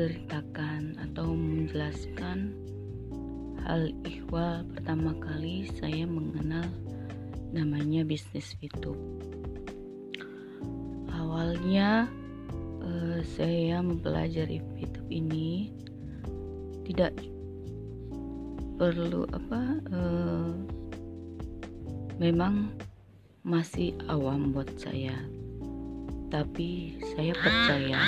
akan menceritakan atau menjelaskan hal ihwal pertama kali saya mengenal namanya bisnis YouTube. Awalnya uh, saya mempelajari YouTube ini tidak perlu apa uh, memang masih awam buat saya tapi saya percaya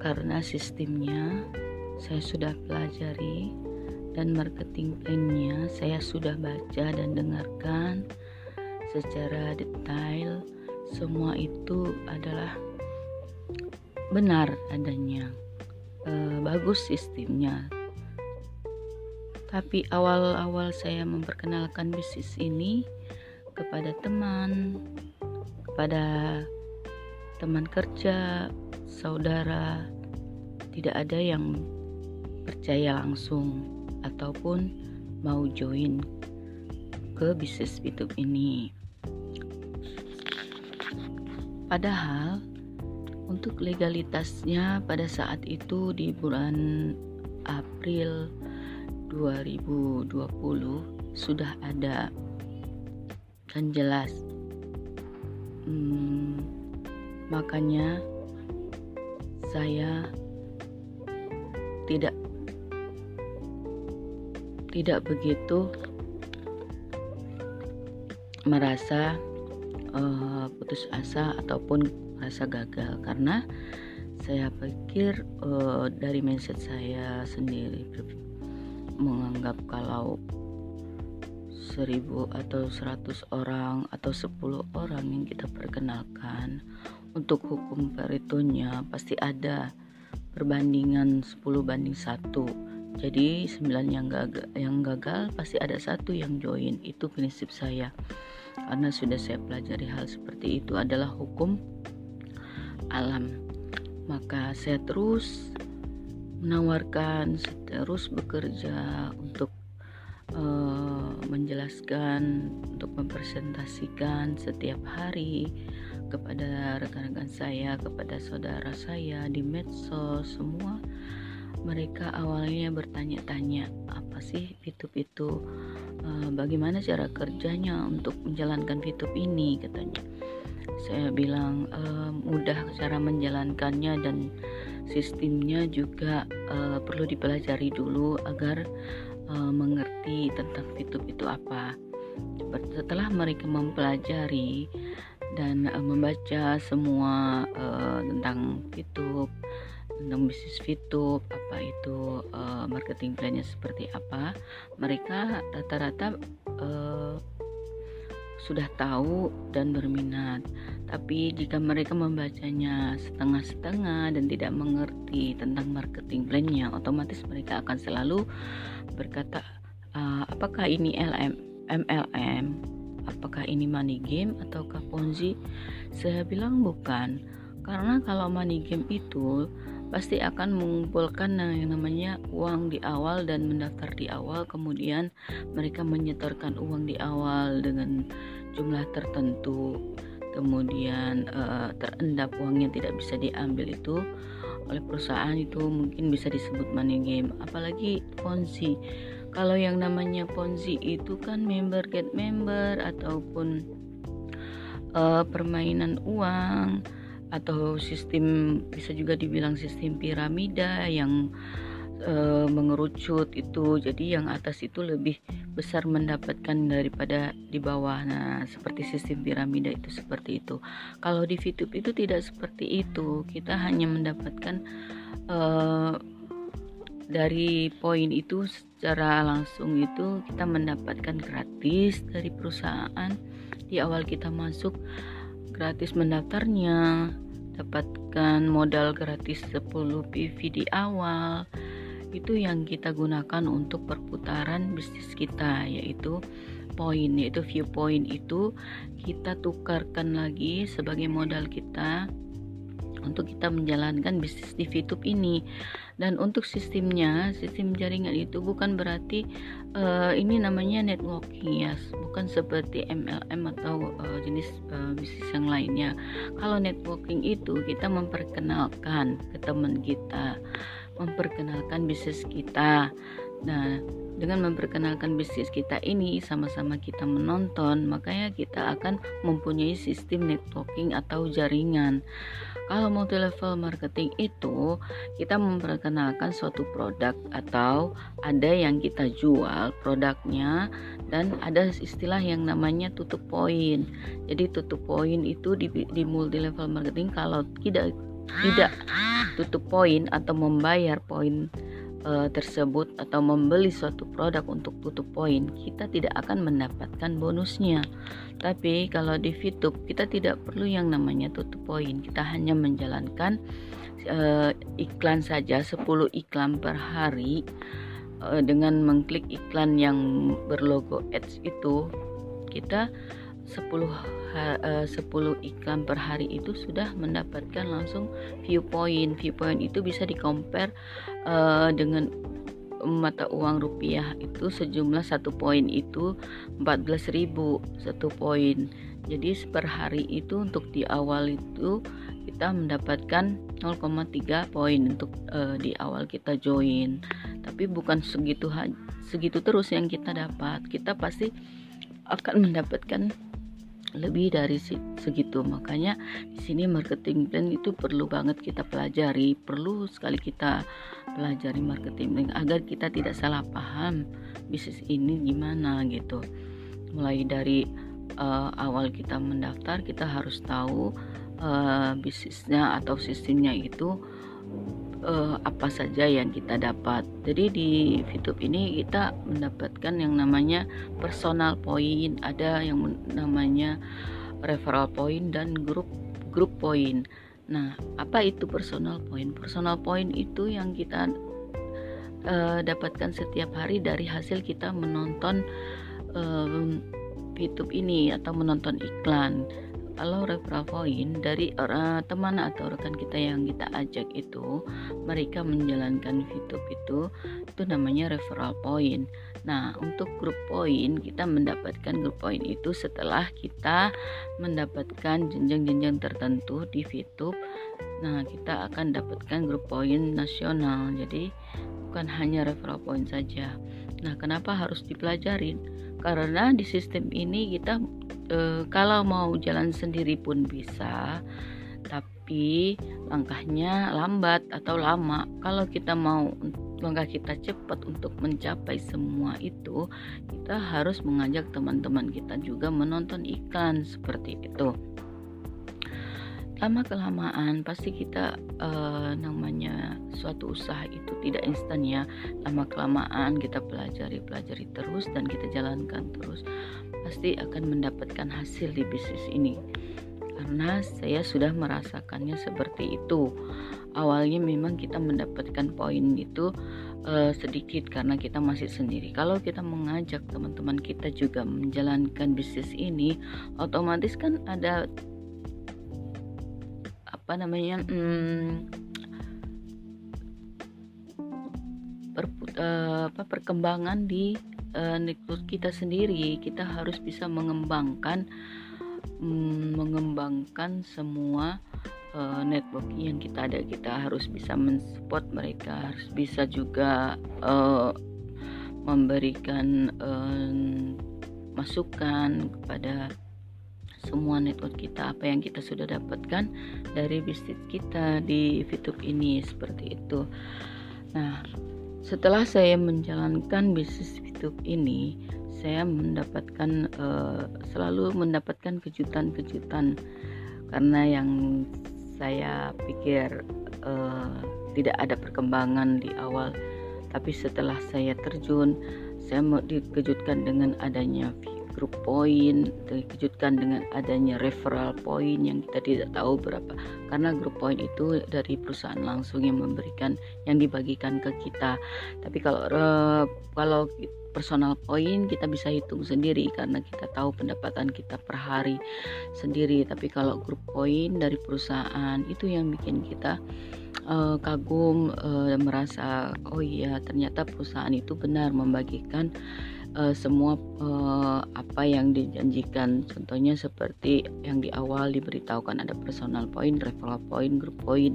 karena sistemnya saya sudah pelajari dan marketing plan-nya saya sudah baca dan dengarkan secara detail semua itu adalah benar adanya. E, bagus sistemnya. Tapi awal-awal saya memperkenalkan bisnis ini kepada teman, kepada teman kerja, saudara, tidak ada yang percaya langsung ataupun mau join ke bisnis YouTube ini. Padahal untuk legalitasnya pada saat itu di bulan April 2020 sudah ada dan jelas hmm, makanya saya tidak tidak begitu merasa uh, putus asa ataupun merasa gagal. Karena saya pikir uh, dari mindset saya sendiri menganggap kalau seribu atau seratus orang atau sepuluh orang yang kita perkenalkan untuk hukum Paretonya pasti ada perbandingan 10 banding satu. Jadi 9 yang gagal, yang gagal pasti ada satu yang join. Itu prinsip saya. Karena sudah saya pelajari hal seperti itu adalah hukum alam. Maka saya terus menawarkan terus bekerja untuk uh, menjelaskan untuk mempresentasikan setiap hari kepada rekan-rekan saya, kepada saudara saya di medsos semua mereka awalnya bertanya-tanya apa sih YouTube itu? Uh, bagaimana cara kerjanya untuk menjalankan YouTube ini? katanya. Saya bilang uh, mudah cara menjalankannya dan sistemnya juga uh, perlu dipelajari dulu agar uh, mengerti tentang YouTube itu apa. Setelah mereka mempelajari dan uh, membaca semua uh, tentang YouTube, tentang bisnis YouTube, apa itu uh, marketing plannya seperti apa, mereka rata-rata uh, sudah tahu dan berminat. Tapi jika mereka membacanya setengah-setengah dan tidak mengerti tentang marketing plan-nya, otomatis mereka akan selalu berkata, uh, apakah ini LM, MLM, apakah ini money game ataukah Ponzi? Saya bilang bukan. Karena kalau money game itu pasti akan mengumpulkan yang namanya uang di awal dan mendaftar di awal kemudian mereka menyetorkan uang di awal dengan jumlah tertentu kemudian uh, terendap uang yang tidak bisa diambil itu oleh perusahaan itu mungkin bisa disebut money game apalagi ponzi kalau yang namanya ponzi itu kan member get member ataupun uh, permainan uang atau sistem bisa juga dibilang sistem piramida yang e, mengerucut itu. Jadi yang atas itu lebih besar mendapatkan daripada di bawah. Nah seperti sistem piramida itu seperti itu. Kalau di VTube itu tidak seperti itu. Kita hanya mendapatkan e, dari poin itu secara langsung itu kita mendapatkan gratis dari perusahaan. Di awal kita masuk gratis mendaftarnya dapatkan modal gratis 10 PV di awal. Itu yang kita gunakan untuk perputaran bisnis kita yaitu poin yaitu view point itu kita tukarkan lagi sebagai modal kita untuk kita menjalankan bisnis di VTube ini. Dan untuk sistemnya sistem jaringan itu bukan berarti uh, ini namanya networking ya. Bukan seperti MLM atau uh, jenis uh, bisnis yang lainnya. Kalau networking itu kita memperkenalkan ke teman kita memperkenalkan bisnis kita. Nah dengan memperkenalkan bisnis kita ini sama-sama kita menonton makanya kita akan mempunyai sistem networking atau jaringan kalau multi level marketing itu kita memperkenalkan suatu produk atau ada yang kita jual produknya dan ada istilah yang namanya tutup poin. Jadi tutup poin itu di, di multi level marketing kalau tidak tidak tutup poin atau membayar poin uh, tersebut atau membeli suatu produk untuk tutup poin, kita tidak akan mendapatkan bonusnya. Tapi kalau di VTube kita tidak perlu yang namanya tutup poin, kita hanya menjalankan uh, iklan saja 10 iklan per hari uh, dengan mengklik iklan yang berlogo ads itu kita 10 10 iklan per hari itu sudah mendapatkan langsung viewpoint. Viewpoint itu bisa di uh, dengan mata uang rupiah itu sejumlah satu poin itu 14.000 satu poin. Jadi per hari itu untuk di awal itu kita mendapatkan 0,3 poin untuk uh, di awal kita join. Tapi bukan segitu segitu terus yang kita dapat. Kita pasti akan mendapatkan lebih dari segitu. Makanya di sini marketing plan itu perlu banget kita pelajari perlu sekali kita pelajari marketing plan agar kita tidak salah paham bisnis ini gimana gitu. Mulai dari uh, awal kita mendaftar kita harus tahu uh, bisnisnya atau sistemnya itu uh, apa saja yang kita dapat. Jadi di VTube ini kita mendapatkan yang namanya personal point, ada yang namanya referral point dan grup grup point. Nah, apa itu personal point? Personal point itu yang kita uh, dapatkan setiap hari dari hasil kita menonton uh, VTube ini atau menonton iklan kalau referral point dari orang teman atau rekan kita yang kita ajak itu mereka menjalankan VTube itu itu namanya referral point. Nah untuk grup point kita mendapatkan grup point itu setelah kita mendapatkan jenjang-jenjang tertentu di VTube nah kita akan dapatkan grup point nasional. Jadi bukan hanya referral point saja. Nah kenapa harus dipelajarin karena di sistem ini kita e, kalau mau jalan sendiri pun bisa tapi langkahnya lambat atau lama. Kalau kita mau langkah kita cepat untuk mencapai semua itu kita harus mengajak teman-teman kita juga menonton iklan seperti itu lama kelamaan pasti kita uh, namanya suatu usaha itu tidak instan ya. Lama kelamaan kita pelajari pelajari terus dan kita jalankan terus pasti akan mendapatkan hasil di bisnis ini. Karena saya sudah merasakannya seperti itu. Awalnya memang kita mendapatkan poin itu uh, sedikit karena kita masih sendiri. Kalau kita mengajak teman-teman kita juga menjalankan bisnis ini, otomatis kan ada apa namanya hmm, per, uh, apa perkembangan di uh, network kita sendiri. Kita harus bisa mengembangkan um, mengembangkan semua uh, network yang kita ada. Kita harus bisa mensupport mereka harus bisa juga uh, memberikan uh, masukan kepada semua network kita apa yang kita sudah dapatkan dari bisnis kita di VTube ini seperti itu. Nah setelah saya menjalankan bisnis VTube ini saya mendapatkan uh, selalu mendapatkan kejutan-kejutan. Karena yang saya pikir uh, tidak ada perkembangan di awal tapi setelah saya terjun saya mau dikejutkan dengan adanya grup poin dikejutkan dengan adanya referral point yang kita tidak tahu berapa. Karena grup poin itu dari perusahaan langsung yang memberikan yang dibagikan ke kita. Tapi kalau kalau personal point kita bisa hitung sendiri karena kita tahu pendapatan kita per hari sendiri. Tapi kalau grup poin dari perusahaan itu yang bikin kita uh, kagum uh, merasa oh iya ternyata perusahaan itu benar membagikan uh, semua uh, apa yang dijanjikan. Contohnya seperti yang di awal diberitahukan ada personal point, referral point, group point.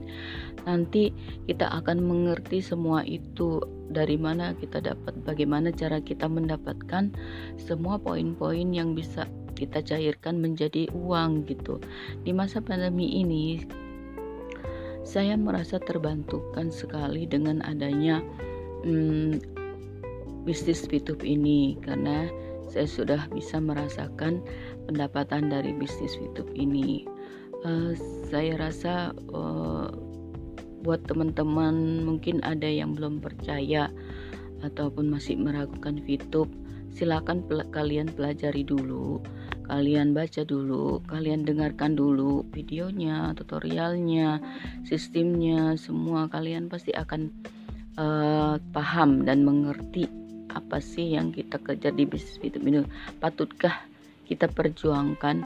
Nanti kita akan mengerti semua itu dari mana kita dapat bagaimana cara kita mendapatkan semua poin-poin yang bisa kita cairkan menjadi uang gitu. Di masa pandemi ini saya merasa terbantukan sekali dengan adanya hmm, bisnis YouTube ini karena saya sudah bisa merasakan pendapatan dari bisnis YouTube ini. Uh, saya rasa uh, buat teman-teman mungkin ada yang belum percaya ataupun masih meragukan YouTube, silakan pel kalian pelajari dulu kalian baca dulu, kalian dengarkan dulu videonya, tutorialnya, sistemnya, semua kalian pasti akan uh, paham dan mengerti apa sih yang kita kejar di bisnis itu ini. Patutkah kita perjuangkan?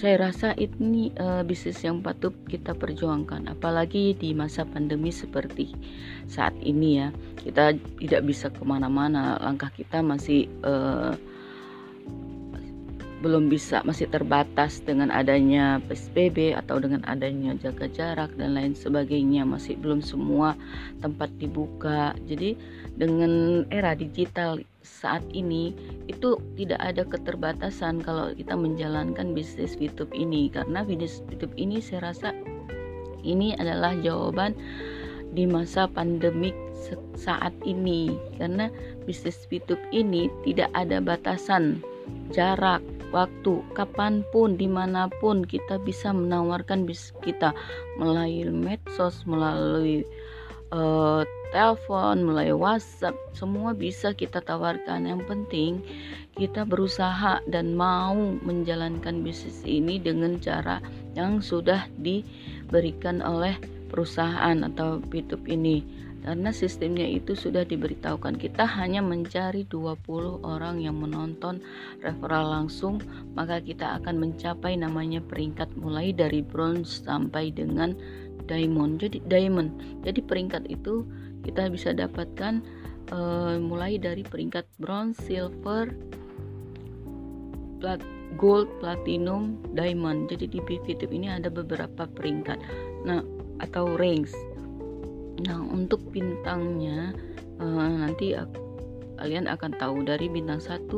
Saya rasa ini uh, bisnis yang patut kita perjuangkan, apalagi di masa pandemi seperti saat ini ya. Kita tidak bisa ke mana-mana, langkah kita masih uh, belum bisa masih terbatas dengan adanya PSBB atau dengan adanya jaga jarak dan lain sebagainya. Masih belum semua tempat dibuka. Jadi dengan era digital saat ini itu tidak ada keterbatasan kalau kita menjalankan bisnis YouTube ini. Karena bisnis YouTube ini saya rasa ini adalah jawaban di masa pandemik saat ini. Karena bisnis YouTube ini tidak ada batasan jarak waktu kapan pun di mana pun kita bisa menawarkan bis kita. Melalui medsos melalui uh, telepon melalui WhatsApp semua bisa kita tawarkan. Yang penting kita berusaha dan mau menjalankan bisnis ini dengan cara yang sudah diberikan oleh perusahaan atau YouTube ini karena sistemnya itu sudah diberitahukan. Kita hanya mencari 20 orang yang menonton referral langsung maka kita akan mencapai namanya peringkat mulai dari bronze sampai dengan diamond. Jadi diamond. Jadi peringkat itu kita bisa dapatkan uh, mulai dari peringkat bronze silver plat gold platinum diamond. Jadi di YouTube ini ada beberapa peringkat. Nah atau ranks Nah, untuk bintangnya uh, nanti kalian akan tahu dari bintang 1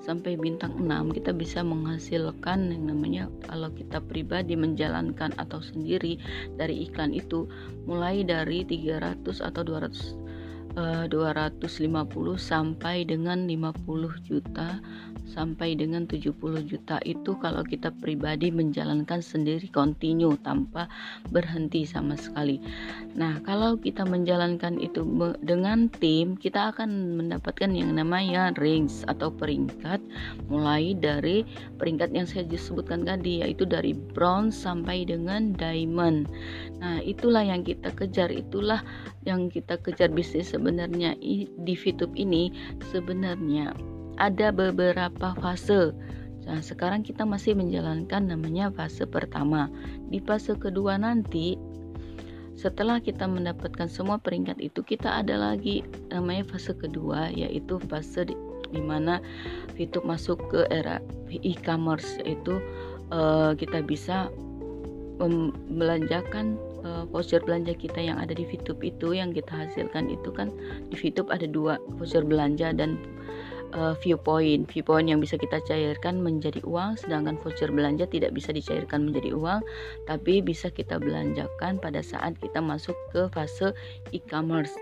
sampai bintang 6 kita bisa menghasilkan yang namanya kalau kita pribadi menjalankan atau sendiri dari iklan itu mulai dari 300 atau 200 uh, 250 sampai dengan 50 juta sampai dengan 70 juta itu kalau kita pribadi menjalankan sendiri kontinu tanpa berhenti sama sekali. Nah, kalau kita menjalankan itu dengan tim, kita akan mendapatkan yang namanya range atau peringkat mulai dari peringkat yang saya sebutkan tadi yaitu dari bronze sampai dengan diamond. Nah, itulah yang kita kejar, itulah yang kita kejar bisnis sebenarnya di YouTube ini sebenarnya ada beberapa fase. Nah, sekarang kita masih menjalankan namanya fase pertama. Di fase kedua nanti setelah kita mendapatkan semua peringkat itu kita ada lagi namanya fase kedua yaitu fase di, di mana YouTube masuk ke era e-commerce yaitu uh, kita bisa membelanjakan uh, voucher belanja kita yang ada di YouTube itu yang kita hasilkan itu kan di YouTube ada dua voucher belanja dan uh, viewpoint viewpoint yang bisa kita cairkan menjadi uang sedangkan voucher belanja tidak bisa dicairkan menjadi uang tapi bisa kita belanjakan pada saat kita masuk ke fase e-commerce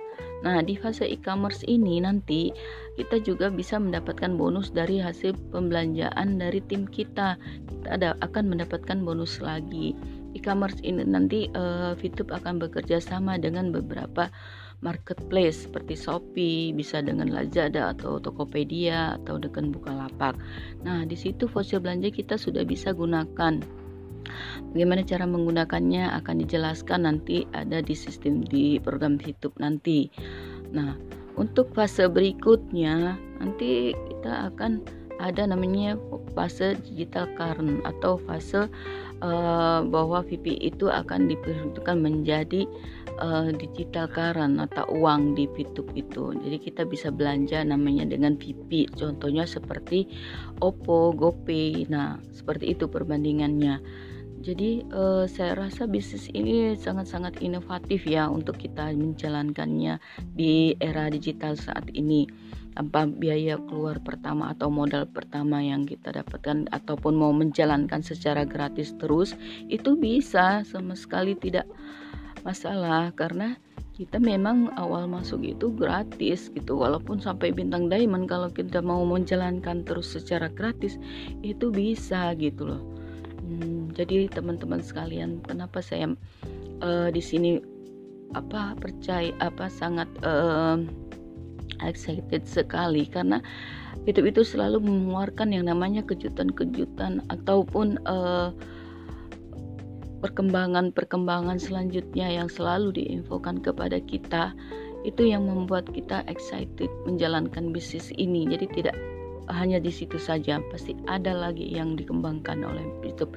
Nah, di fase e-commerce ini nanti kita juga bisa mendapatkan bonus dari hasil pembelanjaan dari tim kita. Kita ada akan mendapatkan bonus lagi. E-commerce ini nanti uh, VTube akan bekerja sama dengan beberapa marketplace seperti Shopee, bisa dengan Lazada atau Tokopedia atau dengan Bukalapak. Nah, di situ voucher belanja kita sudah bisa gunakan. Bagaimana cara menggunakannya akan dijelaskan nanti ada di sistem di program YouTube nanti. Nah, untuk fase berikutnya nanti kita akan ada namanya fase digital current atau fase uh, bahwa VP itu akan diperuntukkan menjadi uh, digital current atau uang di VTube itu. Jadi kita bisa belanja namanya dengan VP. Contohnya seperti Oppo, GoPay. Nah, seperti itu perbandingannya. Jadi uh, saya rasa bisnis ini sangat-sangat inovatif ya untuk kita menjalankannya di era digital saat ini tanpa biaya keluar pertama atau modal pertama yang kita dapatkan ataupun mau menjalankan secara gratis terus itu bisa sama sekali tidak masalah. Karena kita memang awal masuk itu gratis gitu. Walaupun sampai bintang diamond kalau kita mau menjalankan terus secara gratis itu bisa gitu loh. Hmm, jadi teman-teman sekalian kenapa saya uh, di sini apa percaya apa sangat uh, excited sekali karena YouTube itu selalu mengeluarkan yang namanya kejutan-kejutan ataupun uh, perkembangan-perkembangan selanjutnya yang selalu diinfokan kepada kita. Itu yang membuat kita excited menjalankan bisnis ini. Jadi tidak hanya di situ saja pasti ada lagi yang dikembangkan oleh YouTube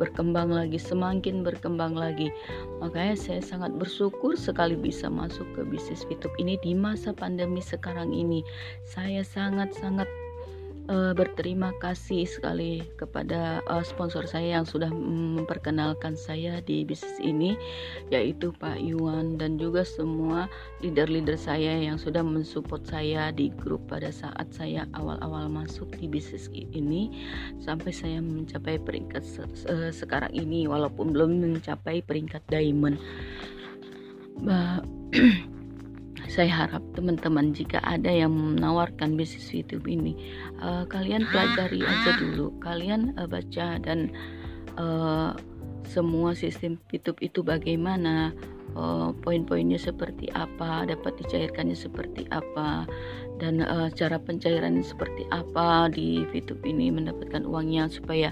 berkembang lagi semakin berkembang lagi. Makanya saya sangat bersyukur sekali bisa masuk ke bisnis YouTube ini di masa pandemi sekarang ini. Saya sangat sangat uh, berterima kasih sekali kepada uh, sponsor saya yang sudah memperkenalkan saya di bisnis ini yaitu Pak Yuan dan juga semua leader-leader saya yang sudah mensupport saya di grup pada saat saya awal-awal masuk di bisnis ini sampai saya mencapai peringkat se se sekarang ini walaupun belum mencapai peringkat diamond. saya harap teman-teman jika ada yang menawarkan bisnis YouTube ini uh, kalian pelajari aja dulu. Kalian uh, baca dan uh, semua sistem YouTube itu bagaimana uh, poin-poinnya seperti apa dapat dicairkannya seperti apa dan uh, cara pencairan seperti apa di YouTube ini mendapatkan uangnya supaya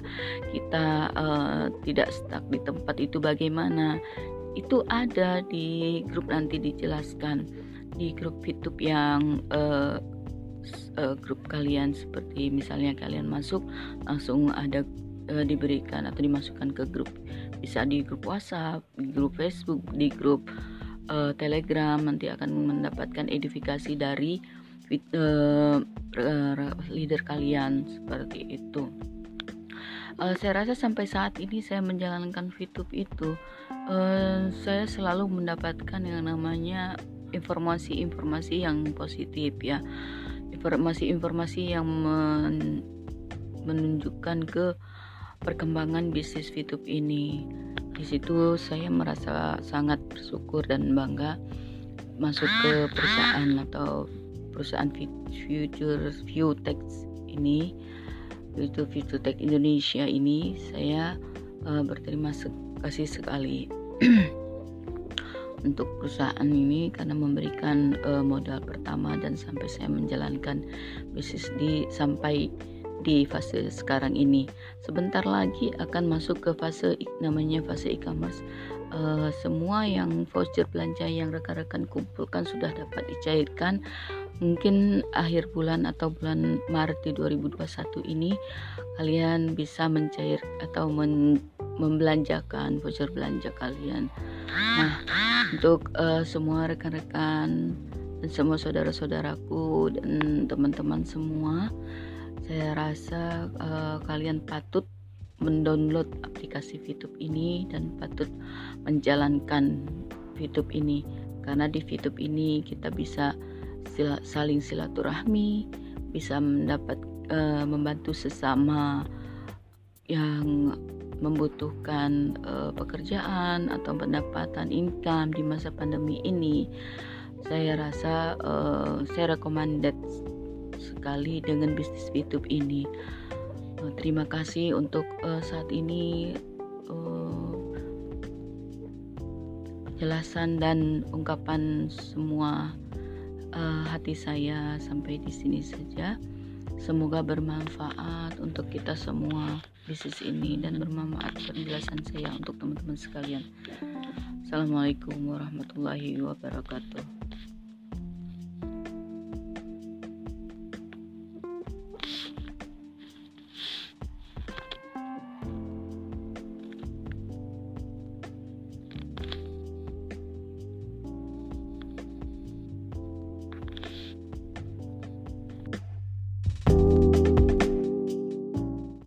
kita uh, tidak stuck di tempat itu bagaimana. Itu ada di grup nanti dijelaskan di grup YouTube yang uh, uh, grup kalian seperti misalnya kalian masuk langsung ada uh, diberikan atau dimasukkan ke grup bisa di grup WhatsApp, di grup Facebook, di grup uh, Telegram nanti akan mendapatkan edifikasi dari uh, leader kalian seperti itu. Uh, saya rasa sampai saat ini saya menjalankan VTube itu uh, saya selalu mendapatkan yang namanya informasi-informasi yang positif ya. Informasi-informasi yang men menunjukkan ke perkembangan bisnis YouTube ini. Di situ saya merasa sangat bersyukur dan bangga masuk ke perusahaan atau perusahaan Future Viewtech ini itu Future Indonesia ini. Saya uh, berterima kasih sekali untuk perusahaan ini karena memberikan uh, modal pertama dan sampai saya menjalankan bisnis di sampai di fase sekarang ini. Sebentar lagi akan masuk ke fase namanya fase e-commerce. Uh, semua yang voucher belanja yang rekan-rekan kumpulkan sudah dapat dicairkan mungkin akhir bulan atau bulan Maret di 2021 ini kalian bisa mencair atau men membelanjakan voucher belanja kalian. Nah, untuk uh, semua rekan-rekan dan semua saudara-saudaraku dan teman-teman semua saya rasa uh, kalian patut mendownload aplikasi VTube ini dan patut menjalankan VTube ini karena di VTube ini kita bisa sila, saling silaturahmi bisa mendapat uh, membantu sesama yang membutuhkan uh, pekerjaan atau pendapatan income di masa pandemi ini saya rasa uh, saya recommended sekali dengan bisnis YouTube ini uh, terima kasih untuk uh, saat ini penjelasan dan ungkapan semua uh, hati saya sampai di sini saja. Semoga bermanfaat untuk kita semua bisnis ini dan bermanfaat penjelasan saya untuk teman-teman sekalian. Assalamualaikum warahmatullahi wabarakatuh.